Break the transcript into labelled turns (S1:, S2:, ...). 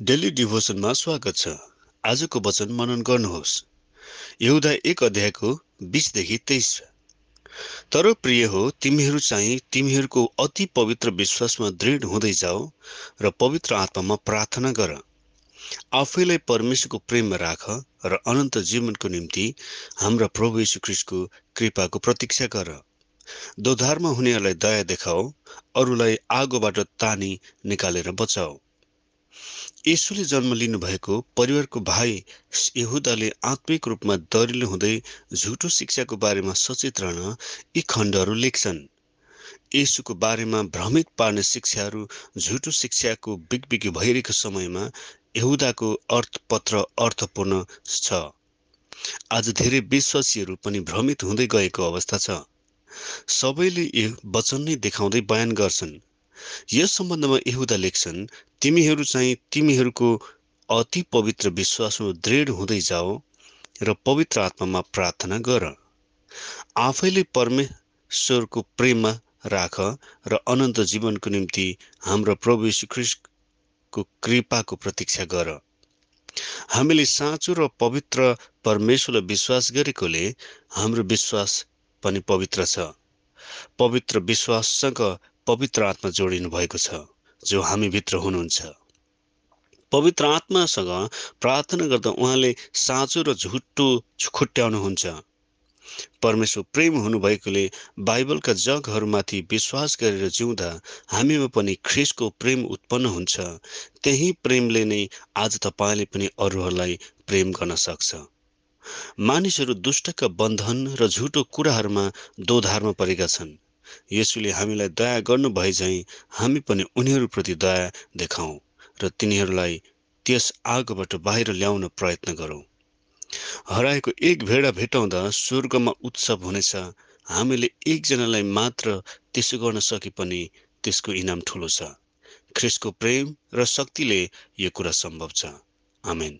S1: Daily डिभोसनमा स्वागत छ। आजको वचन मनन गर्नुहोस्। यहुदा एक अध्यायको बिसदेखि तेइस तर प्रिय हो तिमीहरू चाहिँ तिमीहरूको अति पवित्र विश्वासमा दृढ हुँदै जाऊ र पवित्र आत्मामा प्रार्थना गर। आफैलाई परमेश्वरको प्रेममा राख र अनन्त जीवनको निम्ति हाम्रा प्रभु यीशु ख्रिस्टको कृपाको प्रतीक्षा गर। दोधारमा हुनेहरूलाई दया देखाऊ अरूलाई आगोबाट तानी निकालेर बचाऊ। यसुले जन्म लिनुभएको परिवारको भाइ यहुदाले आत्मिक रूपमा दरिलो हुँदै झुटो शिक्षाको बारेमा सचेत रहन यी खण्डहरू लेख्छन्। यसुको बारेमा भ्रमित पार्ने शिक्षाहरू झुटो शिक्षाको बिगबिगी भइरहेको समयमा यहुदाको अर्थपत्र अर्थपूर्ण छ। आज धेरै विश्वासीहरू पनि भ्रमित हुँदै गएको अवस्था छ। सबैले यो वचन नै देखाउँदै बयान गर्छन्। यस सम्बन्धमा यहुदा लेख्छन् तिमीहरू चाहिँ तिमीहरूको अति पवित्र विश्वासमा दृढ हुँदै जाओ र पवित्र आत्मामा प्रार्थना गर। आफैले परमेश्वरको प्रेममा राख र अनन्त जीवनको निम्ति हाम्रो प्रभु श्रीकृष्णको कृपाको प्रतीक्षा गर। हामीले साँचो र पवित्र परमेश्वरलाई विश्वास गरेकोले हाम्रो विश्वास पनि पवित्र छ। पवित्र विश्वाससँग पवित्र आत्मा जोडिनु भएको छ जो हामीभित्र हुनुहुन्छ। पवित्र आत्मासँग प्रार्थना गर्दा उहाँले साँचो र झुटो खुट्याउनुहुन्छ परमेश्वर प्रेम हुनुभएकोले बाइबलका जगहरूमाथि विश्वास गरेर जिउँदा हामीमा पनि ख्रिसको प्रेम उत्पन्न हुन्छ। त्यही प्रेमले नै आज तपाईँले पनि अरूहरूलाई प्रेम गर्न सक्छ। मानिसहरू दुष्टका बन्धन र झुटो कुराहरूमा दोधारमा परेका छन्। यसुले हामीलाई दया गर्नु भए झैँ हामी पनि उनीहरूप्रति दया देखाउँ र तिनीहरूलाई त्यस आगोबाट बाहिर ल्याउन प्रयत्न गरौँ। हराएको एक भेडा भेटाउँदा स्वर्गमा उत्सव हुनेछ। हामीले एकजनालाई मात्र त्यसो गर्न सके पनि त्यसको इनाम ठुलो छ। ख्रिसको प्रेम र शक्तिले यो कुरा सम्भव छ। आमेन।